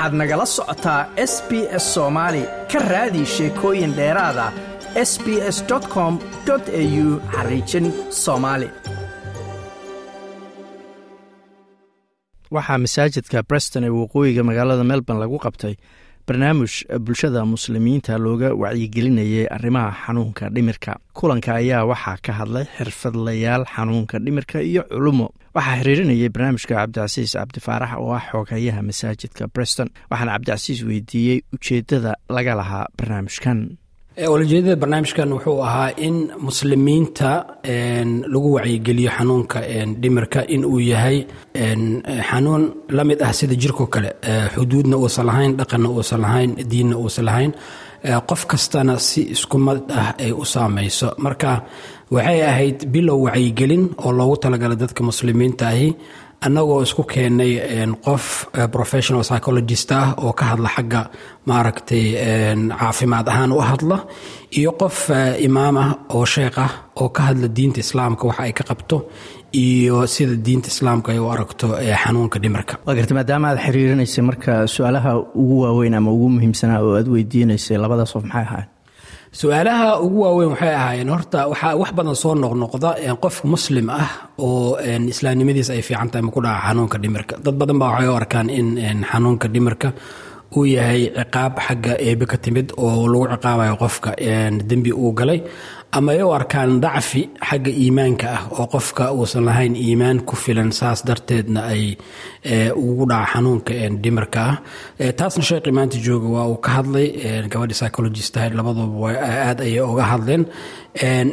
waxaad nagala socotaa s b s soomaali ka raadi sheekooyin dheeraada s b s com au xariijin soomaali waxaa masaajidka breston ee waqooyiga magaalada melbourne lagu qabtay barnaamij bulshada muslimiinta looga wacyigelinayay arrimaha xanuunka dhimirka. Kulanka ayaa waxaa ka hadlay xirfadlayaal xanuunka dhimirka iyo culumo. Waxaa xiriirinayay barnaamijka cabdicasiis cabdifaarax oo ah xoogayaha masaajidka breston waxaana cabdicasiis weydiiyey ujeedada laga lahaa barnaamijkan olajeedada barnaamijkan wuxuu ahaa in muslimiinta lagu wacyigeliyo xanuunka dhimirka in uu yahay xanuun la mid ah sida jirko kale xuduudna uusan lahayn dhaqanna uusan lahayn diinna uusan lahayn qof kastana si isku mid ah ay u saamayso marka waxay ahayd bilow wacyigelin oo loogu talagalay dadka muslimiinta ahi annagoo isku keenay qof professional psychologist ah oo ka hadla xagga maaragtay caafimaad ahaan u hadla iyo qof imaam ah oo sheekh ah oo ka hadla diinta islaamka waxa ay ka qabto iyo sida diinta islaamka ay u aragto xanuunka dhimirka. Waa garta maadaama aad xiriirinaysay marka su'aalaha ugu waaweyn ama ugu muhiimsanaa oo aad weydiinaysay labadaas qof maxay ahayn su'aalaha ugu waaweyn waxay ahaayeen horta waxaa wax badan soo noqnoqda qof muslim ah oo islaamnimadiisa ay fiican tahay ma ku dhaca xanuunka dhimirka. Dad badan baa waxay u arkaan in xanuunka dhimirka uu yahay ciqaab xagga eebe ka timid oo lagu ciqaabayo qofka dembi uu galay ama ay u arkaan dacfi xagga iimaanka ah oo qofka uusan lahayn iimaan ku filan saas darteedna ay ugu dhaca xanuunka dhimirka ah. Taasna sheekhi maanta jooga waa uu ka hadlay gabadhi psychologist ahayd labaduba aad ayay uga hadleen.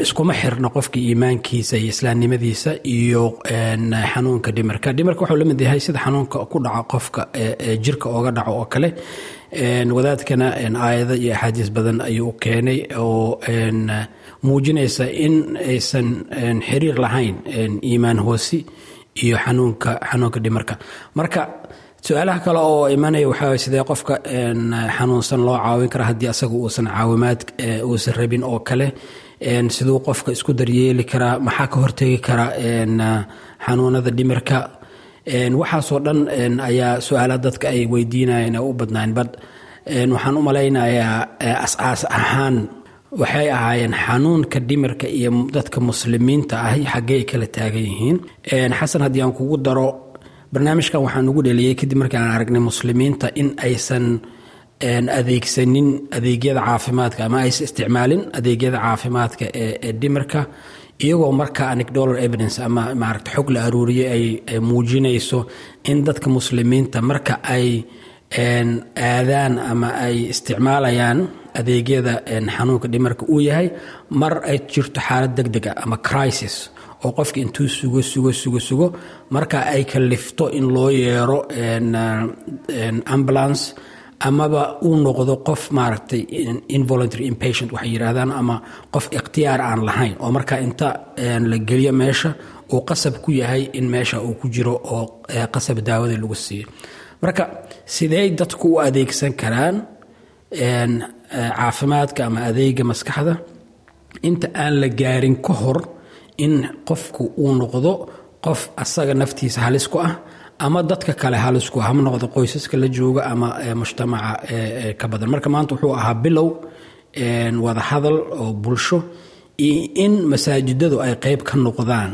Iskuma xirna qofka iimaankiisa iyo islaamnimadiisa iyo xanuunka dhimirka. Dhimirka wuxuu la mid yahay sida xanuunka ku dhaca qofka jirka ooga dhaco oo kale. Wadaadkana aayado iyo axaadiis badan ayuu keenay oo muujinaysa in aysan xiriir lahayn iimaan hoosi iyo xanuunka xanuunka dhimarka. Marka su'aalaha kale oo imanaya waxaa sidee qofka xanuunsan loo caawin kara haddii asaga uusan caawimaad uusan rabin oo kale siduu qofka isku daryeeli karaa maxaa ka hortegi kara xanuunada dhimirka? Waxaasoo dhan ayaa su'aalaha dadka ay weydiinayeen ee u badnaan bad waxaan u malaynayaa as-aas ahaan waxay ahaayeen xanuunka dhimirka iyo dadka muslimiinta ahi xaggey kala taagan yihiin. Xasan haddii aan kugu daro barnaamijkan waxaan ugu dheliyey kadib markii aan aragnay muslimiinta in aysan adeegsanin adeegyada caafimaadka ama aysan isticmaalin adeegyada caafimaadka ee dhimirka iyagoo marka anecdolar evidence ama maaragta xog la aruuriyey ay muujinayso in dadka muslimiinta marka ay aadaan ama ay isticmaalayaan adeegyada xanuunka dhimarka uu yahay mar ay jirto xaalad deg dega ama crisis oo qofka intuu sugo sugo sugo sugo marka ay kalifto in loo yeero ambulance amaba uu noqdo qof maaragtay involuntary impatient waxay yidhaahdaan ama qof ikhtiyaar aan lahayn oo marka inta la geliyo meesha uu qasab ku yahay in meesha uu ku jiro oo qasab daawada lagu siiyo. Marka sidey dadku u adeegsan karaan caafimaadka ama adeega maskaxda inta aan la gaarin ka hor in qofku uu noqdo qof asaga naftiisa halis ku ah ama dadka kale halis ku ah hama noqdo qoysaska la jooga ama mujtamaca ka badan. Marka maanta wuxuu ahaa bilow wada hadal oo bulsho in masaajidadu ay qeyb ka noqdaan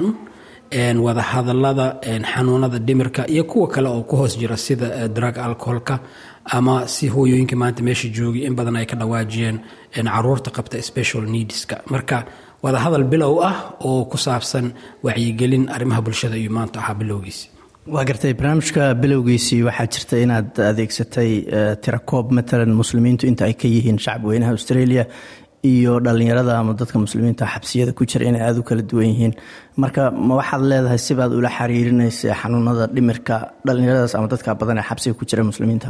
wada hadalada xanuunada dhimirka iyo kuwa kale oo ku hoos jira sida drug alcoholka ama si hooyooyinka maanta meesha joogay in badan ay ka dhawaajiyeen carruurta qabta special needska. Marka wada hadal bilow ah oo ku saabsan wacyigelin arrimaha bulshada iyo maanta ahaa bilowgiisi waa gartay barnaamijka bilowgiisii. Waxaa jirta inaad adeegsatay tirakoob matalan muslimiintu inta ay ka yihiin shacab weynaha australia iyo dhalinyarada ama dadka muslimiinta xabsiyada ku jira inay aada u kala duwan yihiin. Marka ma waxaad leedahay sibaad ula xiriirinaysa xanuunada dhimirka dhalinyaradaas ama dadka badan ee xabsiga ku jira muslimiinta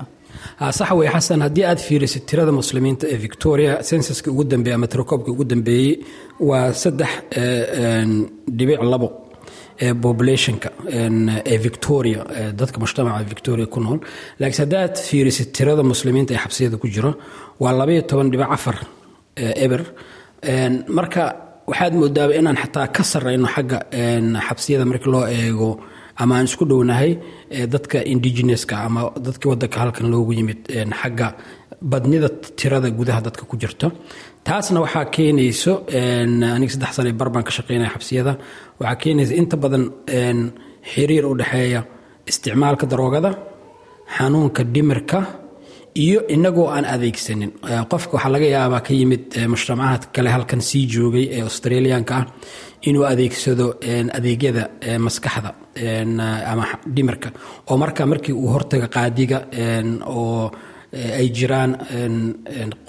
sax wey xasan haddii aad fiirisid tirada muslimiinta ee victoria sensaska ugu dambeeye ama tirakoobka ugu dambeeyey waa saddex dhibic labo ee populationka ee victoria dadka mujtamaca victoria ku nool. Laakiin haddaad fiirisid tirada muslimiinta ee xabsiyada ku jiro waa labaiyo toban dhibic afar eber. Marka waxaad moodaaba inaan xataa ka sarayno xagga xabsiyada markii loo eego ama aan isku dhownahay dadka indigenouska ama dadkii wadanka halkan loogu yimid xagga badnida tirada gudaha dadka ku jirto. Taasna waxaa keenayso aniga saddex sana bar baan ka shaqeynaya xabsiyada waxaa keenaysa inta badan xiriir u dhexeeya isticmaalka daroogada xanuunka dhimirka iyo inagoo aan adeegsanin qofka waxaa laga yaabaa ka yimid mujtamacaad kale halkan sii joogay ee australianka ah inuu adeegsado adeegyada maskaxda ama dhimirka oo marka markii uu hortaga qaadiga oo ay jiraan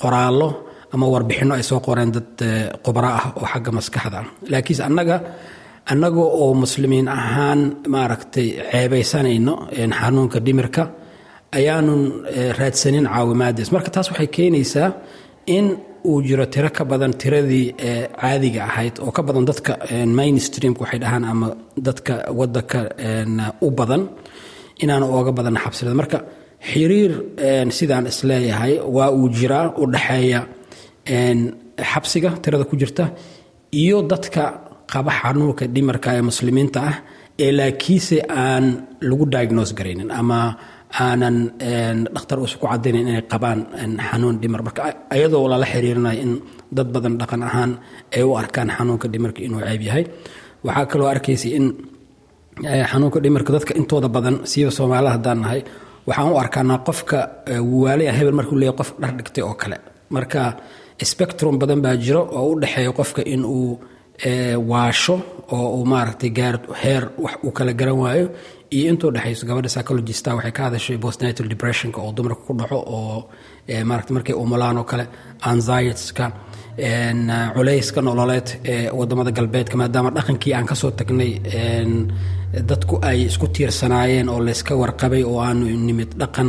qoraallo ama warbixinno ay soo qoreen dad khubro ah oo xagga maskaxda ah. Laakiinse annaga annaga oo muslimiin ahaan maaragtay ceebaysanayno xanuunka dhimirka ayaanun raadsanin caawimaadiis marka taas waxay keenaysaa in uu jiro tiro ka badan tiradii caadiga ahayd oo ka badan dadka mainstreamka waxay dhahaan ama dadka wadanka u badan inaan ooga badanna xabsirada. Marka xiriir sidaan is leeyahay waa uu jiraa u dhaxeeya xabsiga tirada ku jirta iyo dadka qaba xanuunka dhimarka ee muslimiinta ah ee laakiinse aan lagu diagnose garaynin ama aanan dhakhtar uusa ku cadaynayn inay qabaan xanuun dhimar. Marka ayadoo lala xiriirinayo in dad badan dhaqan ahaan ay u arkaan xanuunka dhimarka inuu ceeb yahay waxaa kaloo arkaysa in xanuunka dhimarka dadka intooda badan siiba soomaalida haddaan nahay waxaan u arkaanaa qofka waalaya hebel markuu leeyahy qof dhar dhigtay oo kale. Marka spectrum badan baa jiro oo u dhexeeya qofka in uu waasho oo uu maaragtay gaar heer wax uu kala garan waayo iyo intuu dhexayso gabadha psychologista waxay ka hadashay postnatal depressionka oo dumarka ku dhaco oo maarata markay umulaan oo kale anxietyska culayska nololeed ee waddamada galbeedka maadaama dhaqankii aan ka soo tagnay dadku ay isku tiirsanaayeen oo layska warqabay oo aanu nimid dhaqan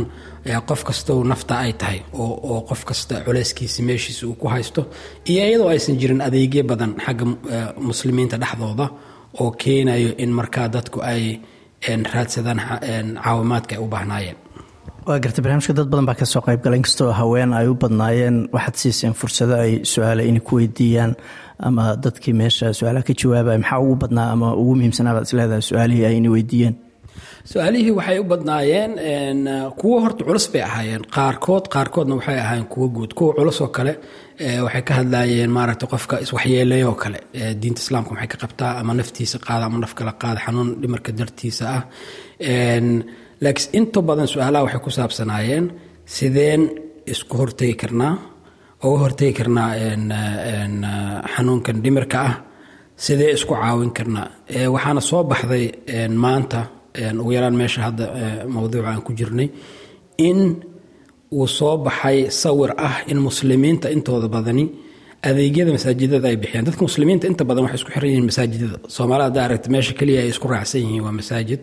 qof kastoo nafta ay tahay oo qof kasta culayskiisa meeshiisa uu ku haysto. Iyo iyadoo aysan jirin adeegyo badan xagga muslimiinta dhexdooda oo keenayo in markaa dadku ay raadsadaan caawimaadka ay u baahnaayeen. Waa gartay barnaamijka dad badan baa ka soo qayb gala inkastoo haween ay u badnaayeen. Waxaad siiseen fursado ay su'aale inay ku weydiiyaan ama dadkii meesha su'aalaha ka jawaabaya maxaa ugu badnaa ama ugu muhiimsanaa baad isleedahay su'aalihii ayna weydiiyeen su'aalihii waxay u badnaayeen kuwo horta culus bay ahaayeen. Qaarkood qaarkoodna waxay ahaayeen kuwo guud kuwa culus oo kale waxay ka hadlaayeen maaragta qofka iswaxyeeleeyoo kale. Diinta islaamka maxay ka qabtaa ama naftiisa qaada ama naf kala qaada xanuun dhimarka dartiisa ah. Laakiin inta badan su'aalaha waxay ku saabsanaayeen sideen isku hortegi karnaa uga hortegi karnaa xanuunkan dhimirka ah sidee isku caawin karnaa. Waxaana soo baxday maanta ugu yaraan meesha hadda mowduuca aan ku jirnay. In uu soo baxay sawir ah in muslimiinta intooda badani adeegyada masaajidada ay bixiyaan. Dadka muslimiinta inta badan waxay isku xiran yihiin masaajidada. Soomaalida hadda aragta meesha keliya ay isku raacsan yihiin waa masaajid.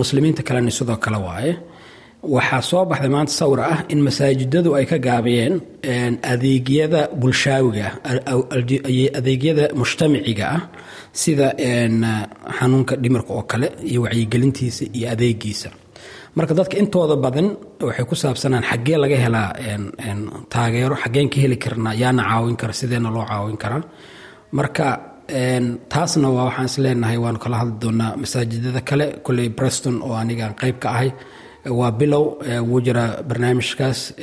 Muslimiinta kalena sidoo kale waaye waxaa soo baxday maanta sawir ah in masaajidadu ay ka gaabiyeen adeegyada bulshaawiga adeegyada mujtamiciga ah sida xanuunka dhimirka oo kale iyo wacyigelintiisa iyo adeegiisa marka dadka intooda badan waxay ku saabsanaan xaggee laga helaa taageero xaggeen ka heli karnaa yaana caawin kara sideena loo caawin karaa marka taasna waa waxaan is leenahay waanu kala hadli doonaa masaajidada kale kolley breston oo anigaan qayb ka ahay waa bilow wuu jiraa barnaamijkaas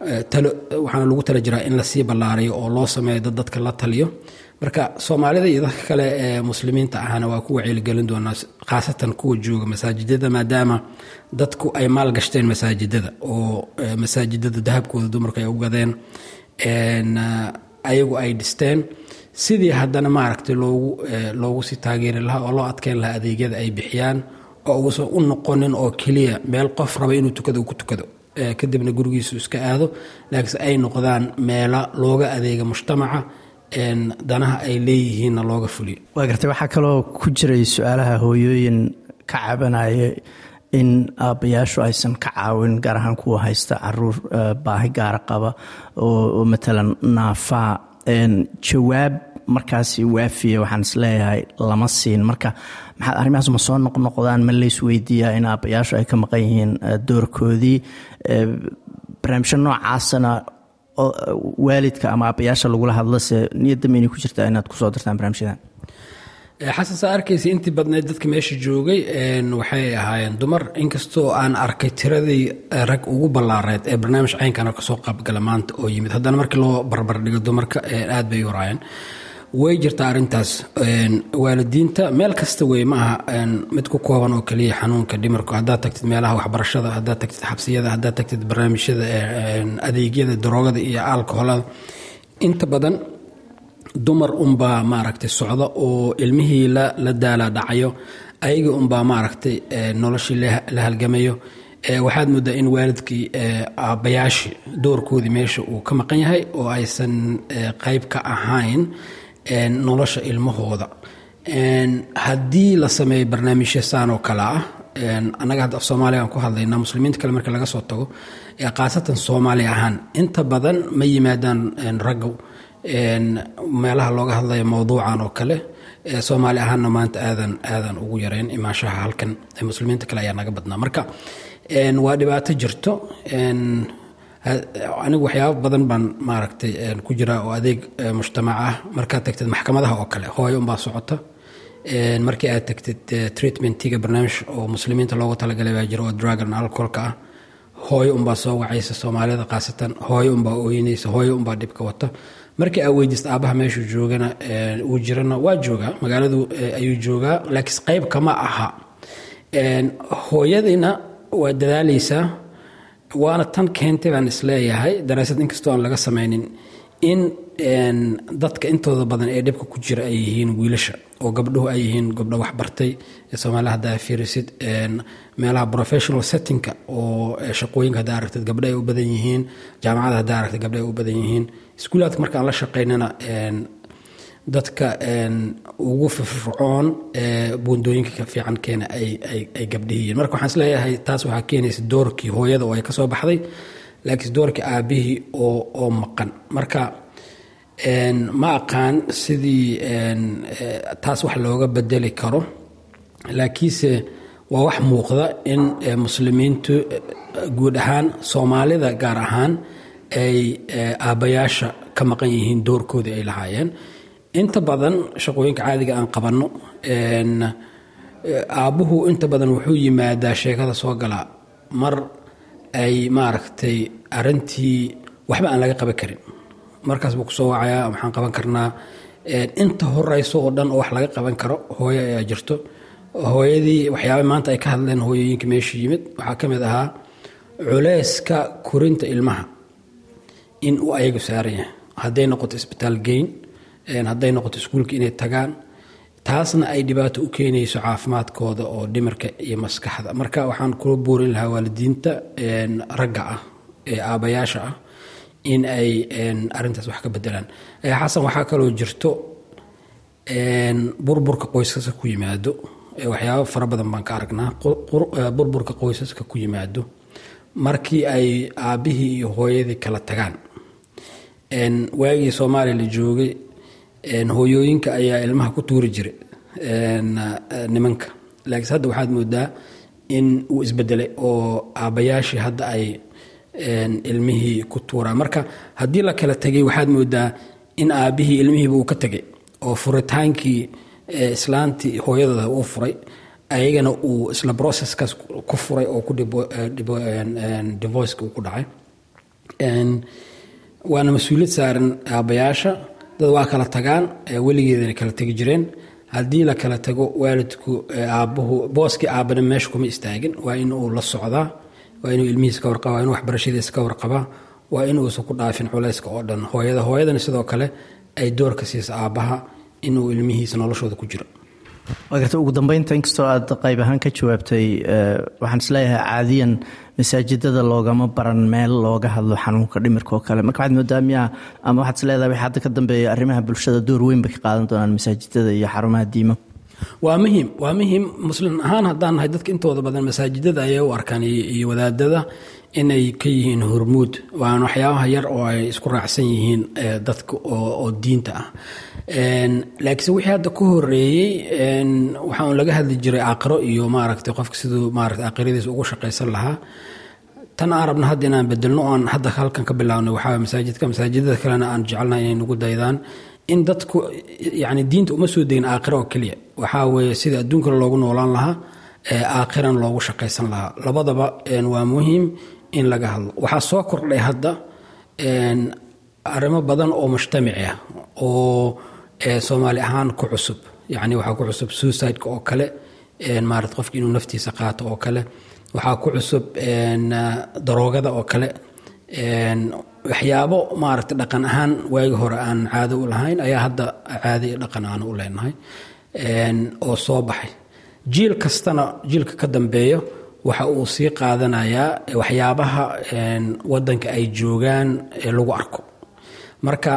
waxaana lagu tala jiraa in la sii ballaariyo oo loo sameeyo dad dadka la taliyo. Marka soomaalida iyo dadka kale ee muslimiinta ahana waa ku wacyigelin doonaa khaasatan kuwa jooga masaajidada maadaama dadku ay maalgashteen masaajidada oo masaajidada dahabkooda dumarka ay u gadeen ayagu ay dhisteen. Sidii haddana maaragtay loogu loogu sii taageeri lahaa oo loo adkeyn lahaa adeegyada ay bixiyaan oo uusan u noqonin oo keliya meel qof raba inuu tukado ku tukado. Kadibna gurigiisu iska aado laakiinse ay noqdaan meela looga adeega mujtamaca danaha ay leeyihiinna looga fuliyo. Waa gartay waxaa kaloo ku jiray su'aalaha hooyooyin ka cabanaya in aabbayaashu aysan ka caawin gaar ahaan kuwa haysta carruur baahi gaara qaba oo matalan naafaa. Jawaab markaasi waafiya waxaan is leeyahay lama siin. Marka maxaad arrimahaas ma soo noqnoqdaan ma lays weydiiyaa in aabbayaashu ay ka maqan yihiin doorkoodii. Barnaamijyo noocaasana waalidka ama aabbayaasha lagula hadlase niyadda maynay ku jirtaa inaad ku soo dartaan barnaamijyadan. Xasan saa arkaysa intii badneed dadka meesha joogay waxay ahaayeen dumar. Inkastoo aan arkay tiradii rag ugu ballaareed ee barnaamij caynkana ka soo qaybgala maanta oo yimid haddana markii loo barbardhigo dumarka aad bay u way jirtaa arrintaas waalidiinta meel kasta wey ma aha mid ku kooban oo keliya xanuunka dhimarku haddaad tagtid meelaha waxbarashada haddaad tagtid xabsiyada haddaad tagtid barnaamijyada adeegyada daroogada iyo alkoholada. Inta badan dumar unbaa maaragtay socda oo ilmihii la daala dhacayo ayaga unbaa maaragtay noloshii la halgamayo. Waxaad moodaa in waalidkii aabbayaashii doorkoodii meesha uu ka maqan yahay oo aysan qayb ka ahayn nolosha ilmahooda. Haddii la sameeyo barnaamijyo saan oo kale ah annaga hadda af soomaaliya aan ku hadlaynaa muslimiinta kale marka laga soo tago khaasatan soomaali ahaan inta badan ma yimaadaan raggu meelaha looga hadlaya mowduucan oo kale soomaali ahaanna maanta aadan aadan ugu yareyn imaashaha halkan muslimiinta kale ayaa naga badnaa. Marka waa dhibaato jirto anigu waxyaaba badan baan maaragtay ku jiraa oo adeeg mujtamac ah. Markaad tagtid maxkamadaha oo kale hooyo unbaa socota. Markii aad tagtid treatmentiga barnaamij oo muslimiinta loogu talagalay baa jira oo dragon alcoholka ah. Hooyo unbaa soo wacaysa soomaalida khaasatan. Hooyo unbaa ooynaysa hooyo unbaa dhibka wata. Markii aa weydiista aabaha meeshuu joogana uu jirana waa joogaa. Magaaladu ayuu joogaa laakiin qayb kama aha. Hooyadiina waa dadaaleysaa waana tan keentay baan is leeyahay daraasad inkastoo aan laga samaynin in dadka intooda badan ee dhibka ku jira ay yihiin wiilasha oo gabdhuhu ay yihiin gabdho waxbartay soomaaliya haddaa fiirisid meelaha professional settingka oo shaqooyinka haddaa aragtid gabdho ay u badan yihiin jaamacada haddaa aragtid gabdho ay u badan yihiin. Iskuulaadka markaan la shaqaynana dadka ugu firfircoon buundooyinka ka fiican keena ay gabdhihiyiin marka waxaan is leeyahay taas waxaa keenaysa doorkii hooyada oo ay ka soo baxday laakiin doorkii aabihii oo maqan. Marka ma aqaan sidii taas wax looga bedeli karo laakiinse waa wax muuqda in muslimiintu guud ahaan soomaalida gaar ahaan ay aabbayaasha ka maqan yihiin doorkoodii ay lahaayeen inta badan shaqooyinka caadiga aan qabanno aabbuhu inta badan wuxuu yimaadaa sheekada soo galaa mar ay maaragtay arintii waxba aan laga qaban karin. Markaas buu ku soo wacayaa waxaan qaban karnaa inta horeyso oo dhan oo wax laga qaban karo hooyo ayaa jirto. Hooyadii waxyaaba maanta ay ka hadleen hooyooyinka meesha yimid. Waxaa ka mid ahaa culeyska korinta ilmaha in uu ayagu saaran yahay. Hadday noqoto isbitaal geyn hadday noqoto iskuulka inay tagaan. Taasna ay dhibaato u keenayso caafimaadkooda oo dhimarka iyo maskaxda. Marka waxaan kula buurin lahaa waalidiinta ragga ah ee aabbayaasha ah in ay arintaas wax ka bedelaan xasan waxaa kaloo jirto burburka qoysaska ku yimaado. Waxyaaba fara badan baan ka aragnaa. Burburka qoysaska ku yimaado markii ay aabbihii iyo hooyadii kala tagaan. Waagii soomaaliya la joogay hooyooyinka ayaa ilmaha ku tuuri jiray nimanka. Laakiinse hadda waxaad moodaa in uu isbedelay oo aabbayaashii hadda ay ilmihii ku tuuraan. Marka haddii la kala tegay waxaad moodaa in aabbihii ilmihiiba uu ka tegay oo furitaankii islaantii hooyadooda uu furay ayagana uu isla processkaas ku furay oo ku divorceka uu ku dhacay. Waana mas'uuliyad saaran aabbayaasha dad waa kala tagaan weligeedana kala tegi jireen. Haddii la kala tago waalidku aabbuhu booskii aabbana meesha kuma istaagin. Waa in uu la socdaa waa inuu ilmihiisa ka warqaba waa inuu waxbarashadiisa ka warqabaa waa inuusan ku dhaafin culayska oo dhan. Hooyada hooyadana sidoo kale ay doorka siisa aabbaha inuu ilmihiisa noloshooda ku jiro garta ugu dambeynta inkastoo aad qayb ahaan ka jawaabtay waxaan is leeyahay caadiyan masaajidada loogama baran meel looga hadlo xanuunka dhimirka oo kale. Marka waxaad moodaa miyaa ama waxaad isleedahay wax hadda ka dambeeya arrimaha bulshada door weyn bay ka qaadan doonaan masaajidada iyo xarumaha diimo waa muhiim waa muhiim muslim ahaan haddaan nahay dadka intooda badan masaajidada ayay u arkaan iyo wadaadada inay ka yihiin hormuud. Waana waxyaabaha yar oo ay isku raacsan yihiin dadka oo diinta ah. Laakiinse wixii hadda ku horeeyey waxaan laga hadli jiray aakhiro iyo maaragtay qofka siduu maaragtay aakhiradiisa ugu shaqaysan lahaa. Tan aan rabna hadda inaan bedelno oan hadda halkan ka bilaabnay waxaa masaajidka masaajidada kalena aan jecelnahay inay nagu daydaan in dadku yani diinta uma soo degin aakhira oo keliya. Waxaa weeye sida adduunkana loogu noolaan lahaa aakhiran loogu shaqaysan lahaa. Labadaba waa muhiim in laga hadlo. Waxaa soo kordhay hadda arrimo badan oo mujtamici ah oo soomaali ahaan ku cusub. Yani waxaa ku cusub suicideka oo kale maarata qofki inuu naftiisa qaato oo kale. Waxaa ku cusub daroogada oo kale waxyaabo maaragta dhaqan ahaan waagi hore aan caado u lahayn ayaa hadda caado dhaqan aan u leenahay oo soo baxay. Jiil kastana jiilka ka dambeeyo waxa uu sii qaadanayaa waxyaabaha wadanka ay joogaan ee lagu arko. Marka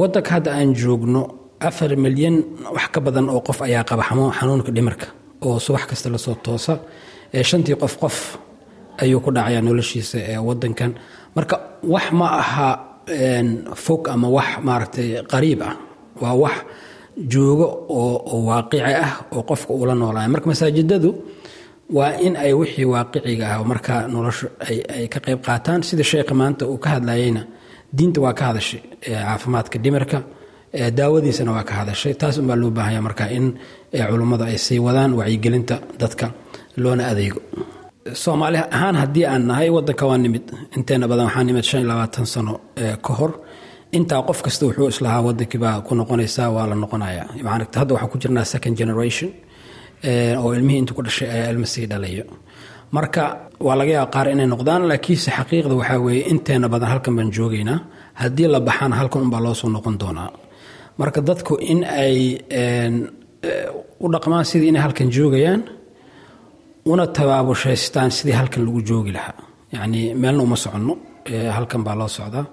wadanka hadda aan joogno afar milyan wax ka badan oo qof ayaa qaba xanuunka dhimirka oo subax kasta la soo toosa shantii qof qof ayuu ku dhacayaa noloshiisa ee wadankan marka wax ma aha fog ama wax maaragtay qariib ah. Waa wax joogo oo waaqici ah oo qofka uula noolaya marka masaajidadu waa in ay wixii waaqiciga ah marka nolosha ay ka qayb qaataan. Sida sheekha maanta uu ka hadlayeyna diinta waa ka hadashay caafimaadka dhimirka daawadiisana waa ka hadashay. Taas unbaa loo baahanya marka in culummadu ay sii wadaan wacyigelinta dadka loona adeego soomaali ahaan haddii aan nahay wadanka waa nimid. Inteena badan waxaa nimid shan labaatan sano ka hor. Intaa qof kasta wuxuu islahaa wadankii ku noqonaysaa waa la noqonaya maaragta hadda waxaan ku jirnaa second generation oo ilmihii intuu ku dhashay ayaa ilma dhalayo. Marka waa laga yaaba qaar inay noqdaan laakiinse xaqiiqda waxaa weeye inteena badan halkan baan joogaynaa haddii la baxaana halkan unbaa loo noqon doonaa. Marka dadku in ay u dhaqmaan sidii inay halkan joogayaan una tabaabushaystaan sidii halkan lagu joogi lahaa. Yacni meelna uma soconno halkan baa loo socdaa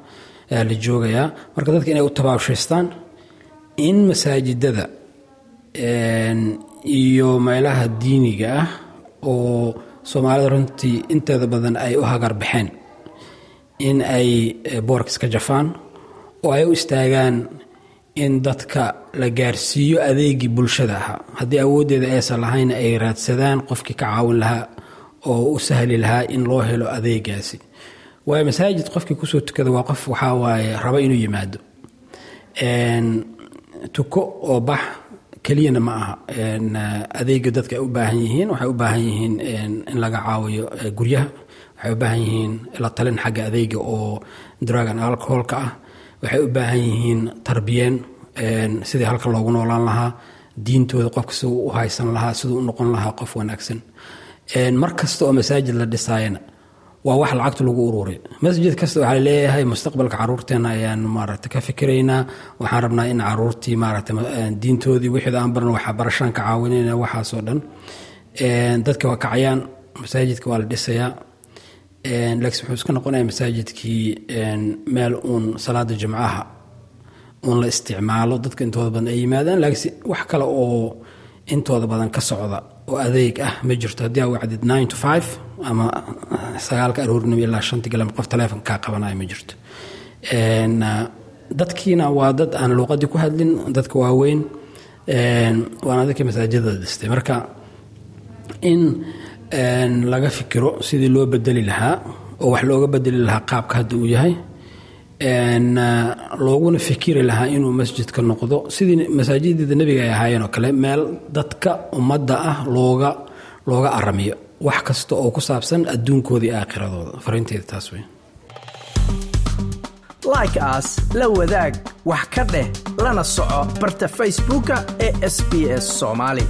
la joogayaa. Marka dadka inay u tabaabushaystaan in masaajidada iyo meelaha diiniga ah oo soomaalida runtii inteeda badan ay u hagar baxeen in ay boorkas ka jafaan oo ay u istaagaan in dadka la gaarsiiyo adeegii bulshada ahaa. Haddii awooddeeda aysan lahayna ay raadsadaan qofkii ka caawin lahaa oo u sahli lahaa in loo helo adeegaasi. Waayo masaajid qofkii ku soo tukada waa qof waxaa waaye raba inuu yimaado. Tuko oo bax keliyana ma aha. Adeega dadka ay u baahan yihiin waxay u baahan yihiin in laga caawiyo guryaha. Waxay u baahan yihiin la talin xagga adeega oo dragon alcoholka ah waxay u baahan yihiin tarbiyeen sidii halka loogu noolaan lahaa diintooda qofka siduu u haysan lahaa siduu u noqon lahaa qof wanaagsan. Mar kasta oo masaajid la dhisaayana waa wax lacagta lagu ururay masjid kasta waxaa leeyahay mustaqbalka caruurteena ayaan maarata ka fikiraynaa. Waxaan rabnaa in caruurtii maarata diintoodii wixii aan barno waxaa barashaan ka caawinayna waxaasoo dhan. Dadka waa kacayaan masaajidka waa la dhisayaa laakiin wuxuu iska noqonaya masaajidkii meel uun salaada jimcaha uun la isticmaalo dadka intooda badan ay yimaadaan laakiin wax kale oo intooda badan ka socda oo adeeg ah ma jirto. Haddii aa wacdid nine to five ama sagaalka aroornimo ilaa shantii galab qof taleefonka kaa qabanaya ma jirto. Dadkiina waa dad aan luuqadii ku hadlin dadka waaweyn waana dadkii masaajidada dhistay marka in laga fikiro sidii loo bedeli lahaa oo wax looga bedeli lahaa qaabka hadda uu yahay. Looguna fikiri lahaa inuu masjidka noqdo. Sidii masaajidada nebiga ay ahaayeen oo kale meel dadka ummadda ah looga looga aramiyo. Wax kasta oo ku saabsan adduunkooda iyo aakhiradooda fariinteeda taas wey like aas la wadaag wax ka dheh lana soco barta facebooka ee sb s soomaali